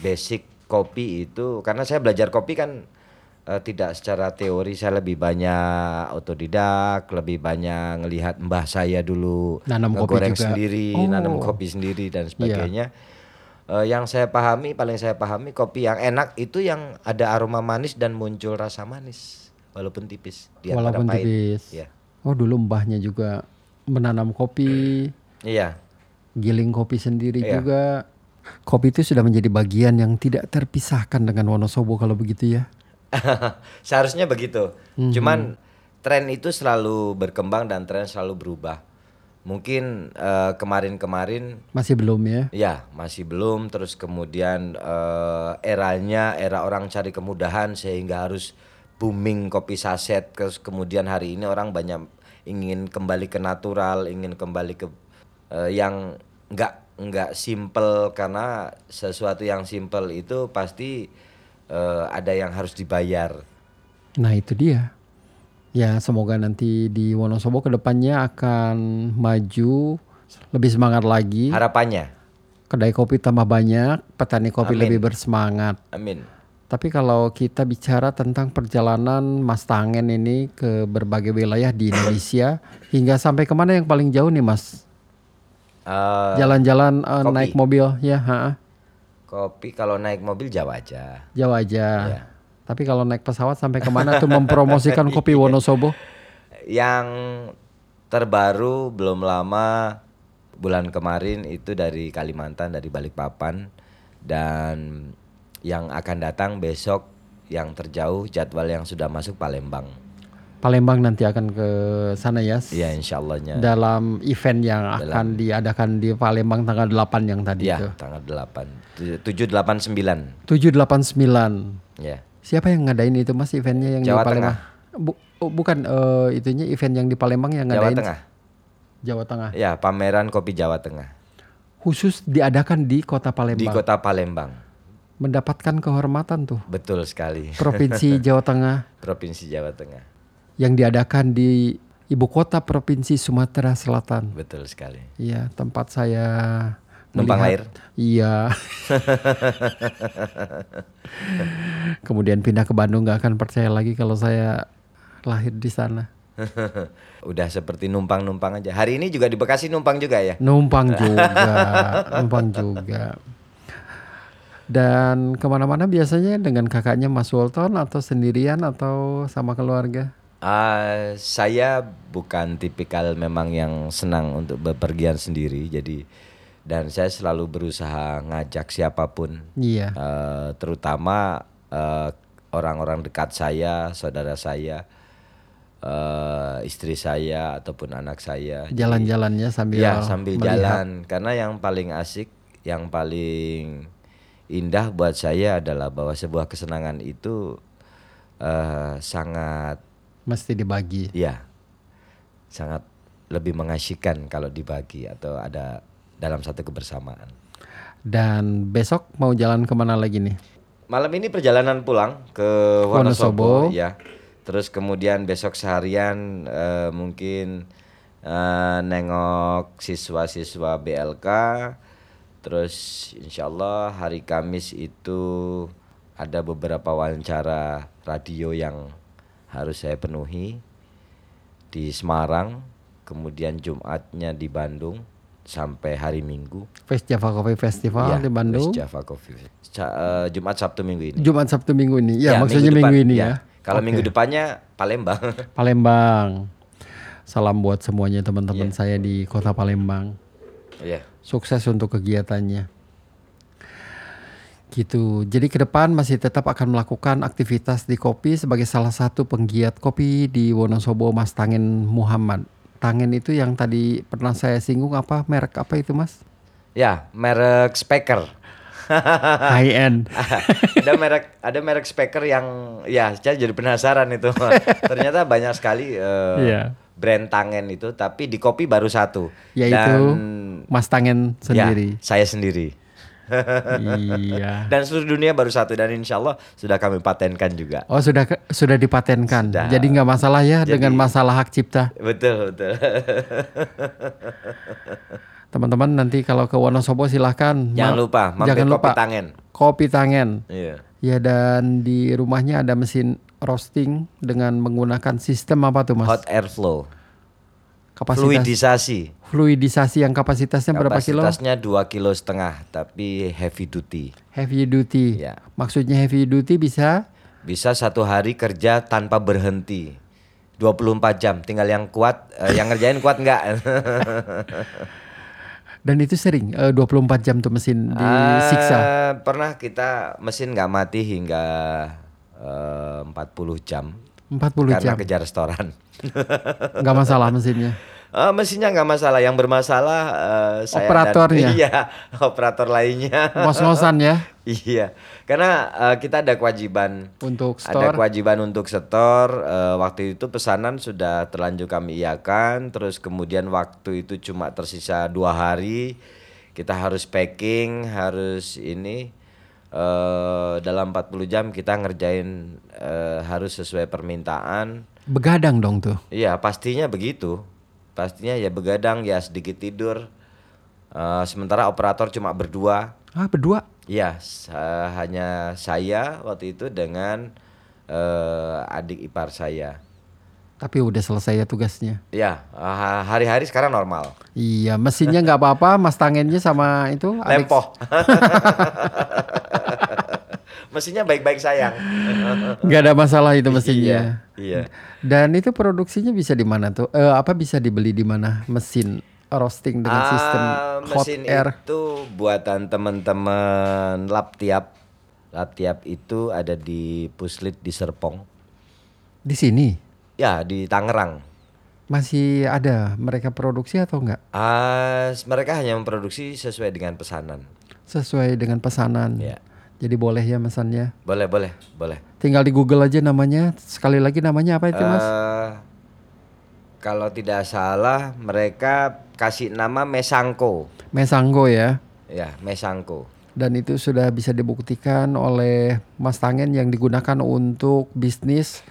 basic kopi itu karena saya belajar kopi kan eh, tidak secara teori saya lebih banyak otodidak lebih banyak ngelihat mbah saya dulu Nanam kopi juga. sendiri Oh. nanam kopi sendiri dan sebagainya Eh, yang saya pahami paling saya pahami kopi yang enak itu yang ada aroma manis dan muncul rasa manis walaupun tipis pada Walaupun pahit. tipis. Iya. Oh dulu mbahnya juga menanam kopi, Iya. giling kopi sendiri Iya. juga. Kopi itu sudah menjadi bagian yang tidak terpisahkan dengan Wonosobo kalau begitu ya. Seharusnya begitu. Mhm. Cuman tren itu selalu berkembang dan tren selalu berubah. Mungkin eh, kemarin-kemarin Masih belum ya? ya masih belum terus kemudian eh, eranya era orang cari kemudahan sehingga harus booming kopi saset terus kemudian hari ini orang banyak ingin kembali ke natural, ingin kembali ke eh, yang nggak nggak simple karena sesuatu yang simple itu pasti eh, ada yang harus dibayar. Nah itu dia. Ya semoga nanti di Wonosobo ke depannya akan maju lebih semangat lagi. Harapannya, Kedai kopi tambah banyak, petani kopi Amin. lebih bersemangat. amin. Tapi kalau kita bicara tentang perjalanan Mas Tangen ini ke berbagai wilayah di Indonesia, hingga sampai ke mana yang paling jauh nih Mas? Eh, Jalan-jalan eh, kopi. naik mobil, ya, ha, kopi kalau naik mobil jauh aja. jauh aja. Iya. Tapi kalau naik pesawat sampai ke mana tuh mempromosikan kopi Wonosobo? Yang terbaru belum lama bulan kemarin itu dari Kalimantan dari Balikpapan dan yang akan datang besok yang terjauh jadwal yang sudah masuk Palembang. Palembang nanti akan ke sana ya. Iya insya Allahnya. Dalam event yang akan diadakan di Palembang tanggal 8 yang tadi itu. Iya tanggal 8 789 789. ya. Siapa yang ngadain itu Mas eventnya yang Jawa di Palembang? Bu- oh, bukan eh, itunya event yang di Palembang yang Jawa ngadain Tengah. Jawa Tengah. Ya pameran kopi Jawa Tengah Khusus diadakan di Kota di Palembang. kota Palembang. Mendapatkan kehormatan tuh Betul sekali. Provinsi Jawa Tengah Provinsi Jawa Tengah. Yang diadakan di ibu kota Provinsi Sumatera Selatan. Betul sekali. Iya, tempat saya Numpang melihat- Iya. Kemudian pindah ke Bandung nggak akan percaya lagi kalau saya lahir di sana. Udah seperti numpang-numpang aja. Hari ini juga di Bekasi numpang juga ya. Numpang juga, numpang juga. Dan ke mana-mana biasanya dengan kakaknya Mas Walton atau sendirian atau sama keluarga? Ah, saya bukan tipikal memang yang senang untuk bepergian sendiri. Jadi dan saya selalu berusaha ngajak siapa pun, Iya. eh, terutama eh, orang-orang dekat saya, saudara saya, eh, istri saya ataupun anak saya. Jalan-jalannya sambil Ya sambil melihat. jalan karena yang paling asik, yang paling indah buat saya adalah bahwa sebuah kesenangan itu eh, sangat mesti dibagi. ya sangat lebih mengasyikan kalau dibagi atau ada dalam satu kebersamaan. Dan besok mau jalan ke mana lagi nih? Malam ini perjalanan pulang ke Wonosobo. Wonosobo, ya. Terus kemudian besok seharian eh, mungkin eh, nengok siswa-siswa BLK. Terus insya Allah hari Kamis itu ada beberapa wawancara radio yang harus saya penuhi di Semarang. Kemudian Jumatnya di Bandung sampai hari Minggu. Fest Java Coffee Festival Ya, di Bandung. West Java Coffee. Ca- eh, Jumat Sabtu Minggu ini. Jumat Sabtu Minggu ini. Ya, Ya, maksudnya minggu, depan, ini ya. Kalau Oke. minggu depannya Palembang. Palembang. Salam buat semuanya teman-teman Iya. saya di Kota Palembang. Iya. Sukses untuk kegiatannya. Gitu. Jadi ke depan masih tetap akan melakukan aktivitas di kopi sebagai salah satu penggiat kopi di Wonosobo Mas Tangen Muhammad. Tangen itu yang tadi pernah saya singgung apa merek apa itu Mas? Ya, merek speaker. High end. ada merek ada merek speaker yang ya saya jadi penasaran itu. Ternyata banyak sekali eh, Iya. brand tangen itu tapi di kopi baru satu. Yaitu Dan Mas Tangen sendiri. Ya, saya sendiri. Iya. Dan seluruh dunia baru satu dan insya Allah sudah kami patenkan juga. Oh sudah sudah dipatenkan. Sudah. Jadi nggak masalah ya Jadi- dengan masalah hak cipta. Betul betul. Teman-teman nanti kalau ke Wonosobo silahkan. Jangan lupa jangan kopi lupa tangen. kopi tangen. Iya. Ya dan di rumahnya ada mesin roasting dengan menggunakan sistem apa tuh mas? Hot air flow. Kapasitas Fluidisasi. Fluidisasi yang kapasitasnya berapa kilo? Kapasitasnya dua kilo setengah tapi heavy duty. Heavy duty. Ya. Maksudnya heavy duty bisa Bisa satu hari kerja tanpa berhenti. 24 jam. Tinggal yang kuat, eh, yang ngerjain kuat nggak? dan itu sering eh, 24 jam tuh mesin disiksa. Ah, pernah kita mesin nggak mati hingga eh, 40 jam 40 karena jam. kejar restoran. nggak masalah mesinnya. Eh, mesinnya nggak masalah, yang bermasalah eh, saya Operatornya. dan, iya, operator lainnya. Ngos-ngosan ya iya, karena eh, kita ada kewajiban untuk Ada store. kewajiban untuk setor. eh, waktu itu pesanan sudah terlanjur kami iakan. Terus kemudian waktu itu cuma tersisa dua hari. Kita harus packing, harus ini. eh, dalam 40 jam kita ngerjain eh, harus sesuai permintaan. Begadang dong tuh. Iya pastinya begitu. Pastinya ya begadang ya sedikit tidur. Eh, sementara operator cuma berdua. Ah berdua. Iya, sa- hanya saya waktu itu dengan eh, adik ipar saya. Tapi udah selesai ya tugasnya. Ya, ha- hari-hari sekarang normal. Iya, mesinnya nggak apa-apa, mas tangennya sama itu Lempoh. Mesinnya baik-baik sayang. nggak ada masalah itu mesinnya. Iya, iya. Dan itu produksinya bisa di mana tuh? Eh, apa bisa dibeli di mana? Mesin roasting dengan sistem Ah, hot mesin air. itu buatan teman-teman lap tiap. Lap tiap itu ada di Puslit di Serpong. Di sini Ya, di Tangerang. masih ada mereka produksi atau enggak? Ah, mereka hanya memproduksi sesuai dengan pesanan. Sesuai dengan pesanan. Ya. Jadi boleh ya mesannya. Boleh, boleh, boleh. Tinggal di Google aja namanya. Sekali lagi namanya apa itu, Mas? Eh, kalau tidak salah mereka kasih nama Mesangko. Mesanggo ya. Ya, Mesangko. Dan itu sudah bisa dibuktikan oleh Mas Tangen yang digunakan untuk bisnis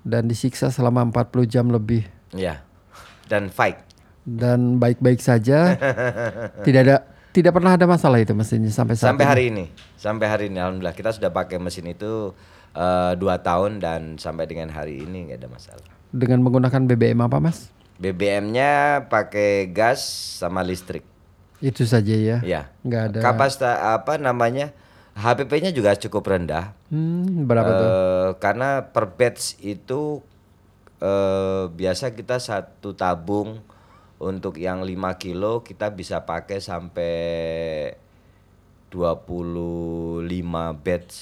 dan disiksa selama 40 jam lebih. Ya. Dan fight. Dan baik-baik saja. tidak ada tidak pernah ada masalah itu mesinnya sampai saat Sampai ini. hari ini. Sampai hari ini alhamdulillah kita sudah pakai mesin itu eh, dua tahun dan sampai dengan hari ini nggak ada masalah. Dengan menggunakan BBM apa, Mas? BBM-nya pakai gas sama listrik. Itu saja ya. Ya. Nggak ada. Kapasitas apa namanya? HPP-nya juga cukup rendah. Hmm, berapa tuh? Eh, Karena per batch itu eh, biasa kita satu tabung untuk yang 5 kilo kita bisa pakai sampai 25 batch.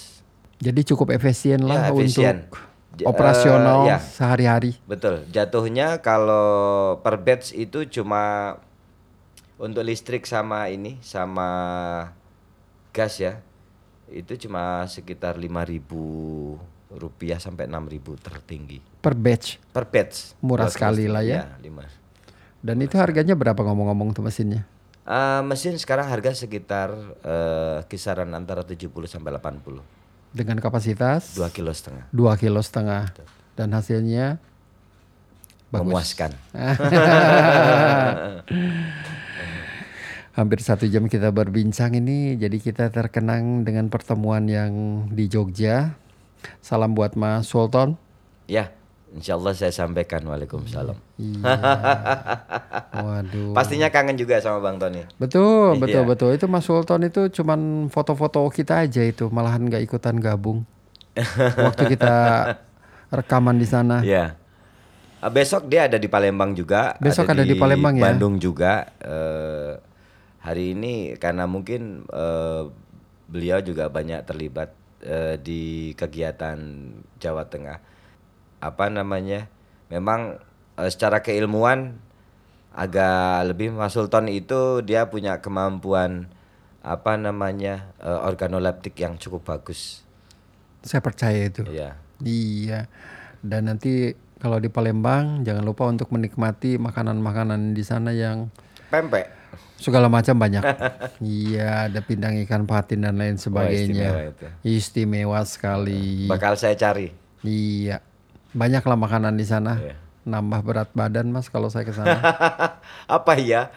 Jadi cukup efisien lah Ya, efisien. untuk operasional eh, ya. sehari-hari. Betul. Jatuhnya kalau per batch itu cuma untuk listrik sama ini sama gas ya. Itu cuma sekitar 5.000 rupiah sampai 6.000 tertinggi per batch. per batch. Murah Buat sekali listrik. lah ya. Iya, lima. Dan itu harganya berapa ngomong-ngomong tuh mesinnya? Eh, mesin sekarang harga sekitar eh, kisaran antara 70 sampai 80. Dengan kapasitas 2 kilo setengah. 2 kilo setengah dan hasilnya bagus. Memuaskan. Hampir satu jam kita berbincang ini, jadi kita terkenang dengan pertemuan yang di Jogja. Salam buat Mas Sultan. Ya, Insya Allah saya sampaikan Waalaikumsalam. Iya. Waduh. Pastinya kangen juga sama Bang Tony. Betul, betul, Iya. betul. Itu Mas Sultan itu cuman foto-foto kita aja itu, malahan nggak ikutan gabung. Waktu kita rekaman di sana. Iya. Ah, besok dia ada di Palembang juga. Besok ada di Palembang ya? Bandung juga. Eh, hari ini karena mungkin eh, beliau juga banyak terlibat eh, di kegiatan Jawa Tengah. Apa namanya? Memang eh, secara keilmuan agak lebih Mas Sultan itu dia punya kemampuan apa namanya eh, organoleptik yang cukup bagus. Saya percaya itu. Iya. Iya. Dan nanti kalau di Palembang jangan lupa untuk menikmati makanan-makanan di sana yang Pempek. segala macam banyak. iya, ada pindang ikan patin dan lain istimewa sebagainya. itu. Istimewa sekali. Bakal saya cari. Iya. Banyaklah makanan di sana. Iya. Nambah berat badan Mas kalau saya ke sana. Apa ya?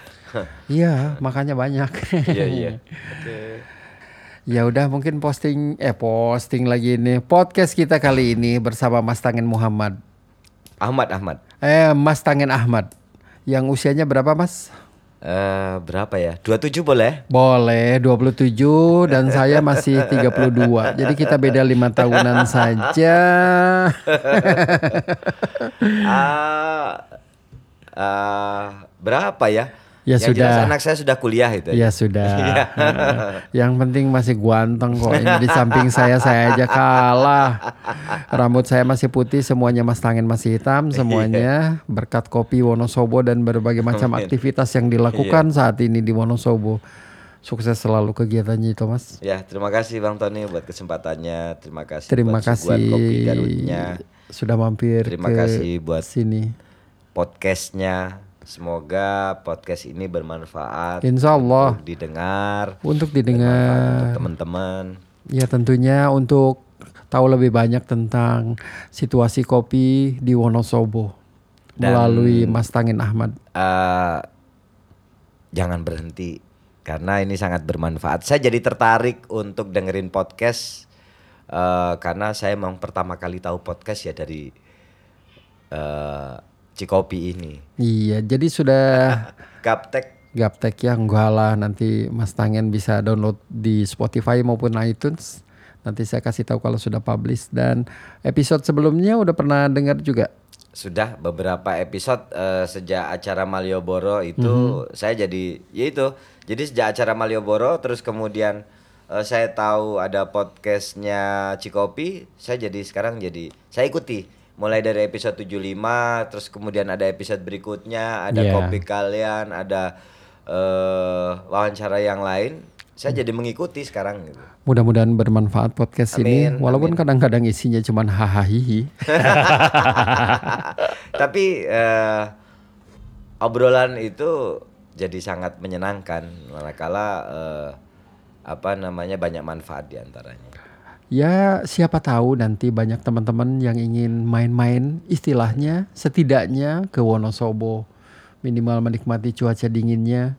iya, makanya banyak. Iya iya. Oke. Ya udah mungkin posting eh posting lagi nih podcast kita kali ini bersama Mas Tangen Muhammad. Ahmad Ahmad. Eh Mas Tangen Ahmad. Yang usianya berapa Mas? Eh berapa ya? 27 boleh? Boleh 27 dan saya masih 32. Jadi kita beda lima tahunan saja. Ah ah, berapa ya? Ya Yang sudah. jelas anak saya sudah kuliah itu. Ya sudah. Heeh. Yang penting masih ganteng kok. Ini di samping saya saya aja kalah. Rambut saya masih putih, semuanya Mas Tangen masih hitam, semuanya berkat kopi Wonosobo dan berbagai macam Amin. aktivitas yang dilakukan saat ini di Wonosobo. Sukses selalu kegiatannya itu, Mas. Ya, terima kasih Bang Tony buat kesempatannya. Terima kasih Terima buat kopi kasih Garutnya. sudah mampir Terima ke kasih buat sini. podcastnya. Semoga podcast ini bermanfaat. Insya Allah untuk didengar. untuk didengar. untuk teman-teman. Ya tentunya untuk tahu lebih banyak tentang situasi kopi di Wonosobo Dan- melalui Mas Tangin Ahmad. eh jangan berhenti karena ini sangat bermanfaat. Saya jadi tertarik untuk dengerin podcast eh karena saya memang pertama kali tahu podcast ya dari eh Cikopi ini. Iya, jadi sudah Gaptek gaptek ya enggak lah nanti Mas Tangen bisa download di Spotify maupun iTunes. Nanti saya kasih tahu kalau sudah publish dan episode sebelumnya udah pernah dengar juga. sudah beberapa episode eh, sejak acara Malioboro itu saya jadi ya itu jadi sejak acara Malioboro terus kemudian eh, saya tahu ada podcastnya Cikopi saya jadi sekarang jadi saya ikuti mulai dari episode 75 terus kemudian ada episode berikutnya ada Iya. kopi kalian ada eh, wawancara yang lain saya jadi mengikuti sekarang gitu. Mudah-mudahan bermanfaat podcast ini Amin, walaupun kadang-kadang isinya cuman hahaha. Tapi eh, obrolan itu jadi sangat menyenangkan manakala eh, apa namanya banyak manfaat di antaranya. Ya siapa tahu nanti banyak teman-teman yang ingin main-main istilahnya setidaknya ke Wonosobo minimal menikmati cuaca dinginnya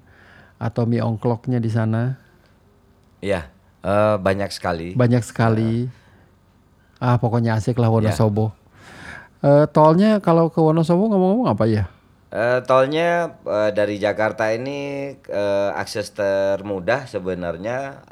atau mie ongkloknya di sana Iya, eh, banyak sekali. banyak sekali. Ah pokoknya asik lah Wonosobo. Ya. Eh, tolnya kalau ke Wonosobo ngomong-ngomong apa ya? Eh, tolnya eh, dari Jakarta ini eh, akses termudah sebenarnya.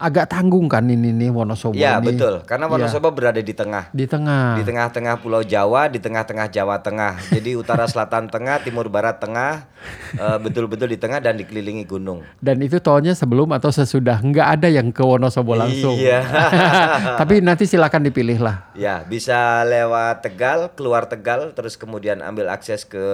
Agak tanggung kan ini nih Wonosobo Ya ini. betul, karena Wonosobo berada di tengah. Di tengah. Di tengah-tengah Pulau Jawa, di tengah-tengah Jawa Tengah. Jadi utara, selatan, tengah, timur, barat, tengah, eh, betul-betul di tengah dan dikelilingi gunung. Dan itu tolnya sebelum atau sesudah nggak ada yang ke Wonosobo langsung. Iya. Tapi nanti silakan dipilih lah. Ya, bisa lewat Tegal, keluar Tegal, terus kemudian ambil akses ke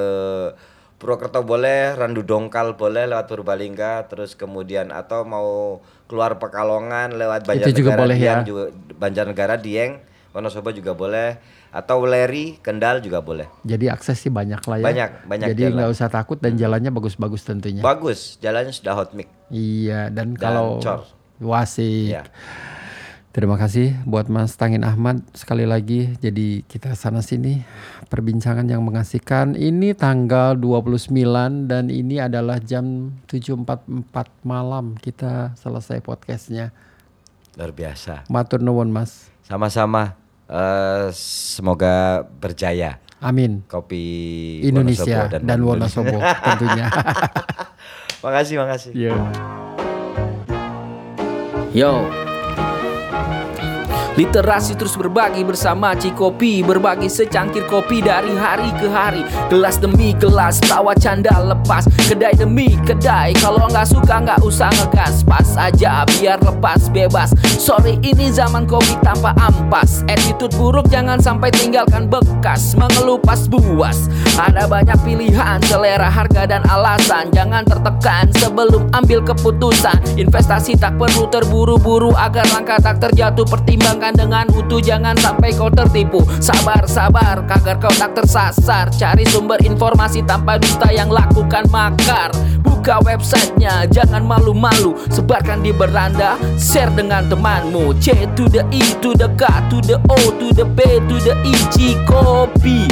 Purwokerto boleh, Randu Dongkal boleh lewat Purbalingga, terus kemudian atau mau keluar Pekalongan lewat Banjarnegara Itu juga boleh Dieng, ya. juga Banjarnegara Dieng, Wonosobo juga boleh, atau Leri, Kendal juga boleh. Jadi akses sih banyak lah ya. Banyak, banyak Jadi nggak usah takut dan jalannya bagus-bagus tentunya. Bagus, jalannya sudah hot mix. iya dan, Dan kalau cor. wasik. Ya. Terima kasih buat Mas Tangin Ahmad sekali lagi. Jadi kita sana sini perbincangan yang mengasihkan. Ini tanggal 29 dan ini adalah jam 7.44 malam kita selesai podcastnya. Luar biasa. Matur nuwun Mas. Sama-sama. eh, semoga berjaya. Amin. kopi Indonesia Wonosobo dan Wonosobo tentunya. makasih, makasih. Iya. Yo Literasi terus berbagi bersama Cikopi Berbagi secangkir kopi dari hari ke hari. Gelas demi gelas tawa canda lepas. Kedai demi kedai Kalau nggak suka nggak usah ngegas. Pas aja biar lepas bebas. Sorry ini zaman kopi tanpa ampas. Attitude buruk jangan sampai tinggalkan bekas. Mengeluh pas buas. Ada banyak pilihan selera harga dan alasan. Jangan tertekan sebelum ambil keputusan. Investasi tak perlu terburu-buru Agar langkah tak terjatuh. Pertimbangkan dengan utuh Jangan sampai kau tertipu. Sabar, sabar, kagar kau tak tersasar. Cari sumber informasi tanpa dusta yang lakukan makar Buka websitenya, jangan malu-malu Sebarkan di beranda, share dengan temanmu C to the E to the K to the O to the P to the I Cikopi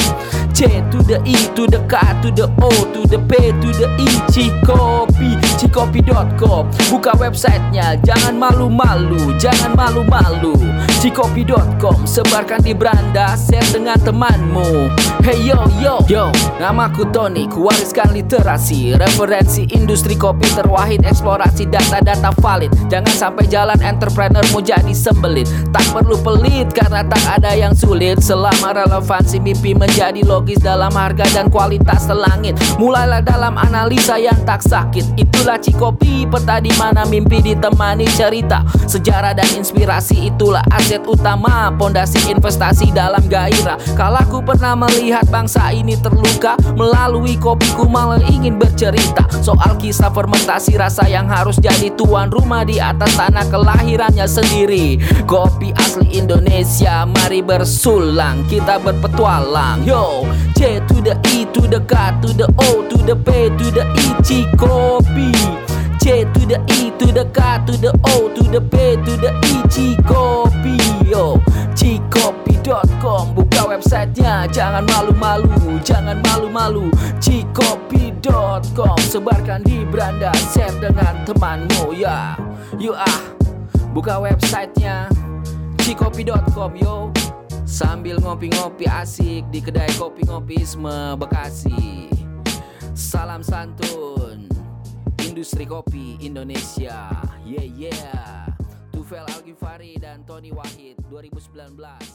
C to the E to the K to the O to the P to the I Cikopi Cikopi.com Buka websitenya, jangan malu-malu Jangan malu-malu Cikopi.com Sebarkan di beranda, share dengan temanmu Hey yo yo Yo, namaku Tony, kuwariskan literasi Referensi industri kopi terwahid Eksplorasi data-data valid. Jangan sampai jalan entrepreneurmu jadi sembelit Tak perlu pelit karena tak ada yang sulit. Selama relevansi mimpi menjadi logis Dalam harga dan kualitas selangit Mulailah dalam analisa yang tak sakit. Itulah Cikopi, peta di mana mimpi ditemani cerita. Sejarah dan inspirasi itulah aset utama. Pondasi investasi dalam gairah. Kalaku pernah melihat bangsa ini terluka Melalui kopiku malah ingin bercerita. Soal kisah fermentasi rasa yang harus jadi tuan rumah Di atas tanah kelahirannya sendiri Kopi asli Indonesia Mari bersulang kita berpetualang Yo C to the E to the K to the O to the P to the I C to the E to the K to the O to the P to the I Cikopi yo Cikopi.com buka websitenya jangan malu-malu jangan malu-malu. Cikopi.com sebarkan di beranda share dengan temanmu ya. Yuk ah. Buka websitenya Cikopi.com yo. Sambil ngopi-ngopi asik di kedai kopi ngopisme Bekasi. Salam santun Industri kopi Indonesia. Yeah yeah. Tufel Algifari dan Tony Wahid 2019 Untuk selamanya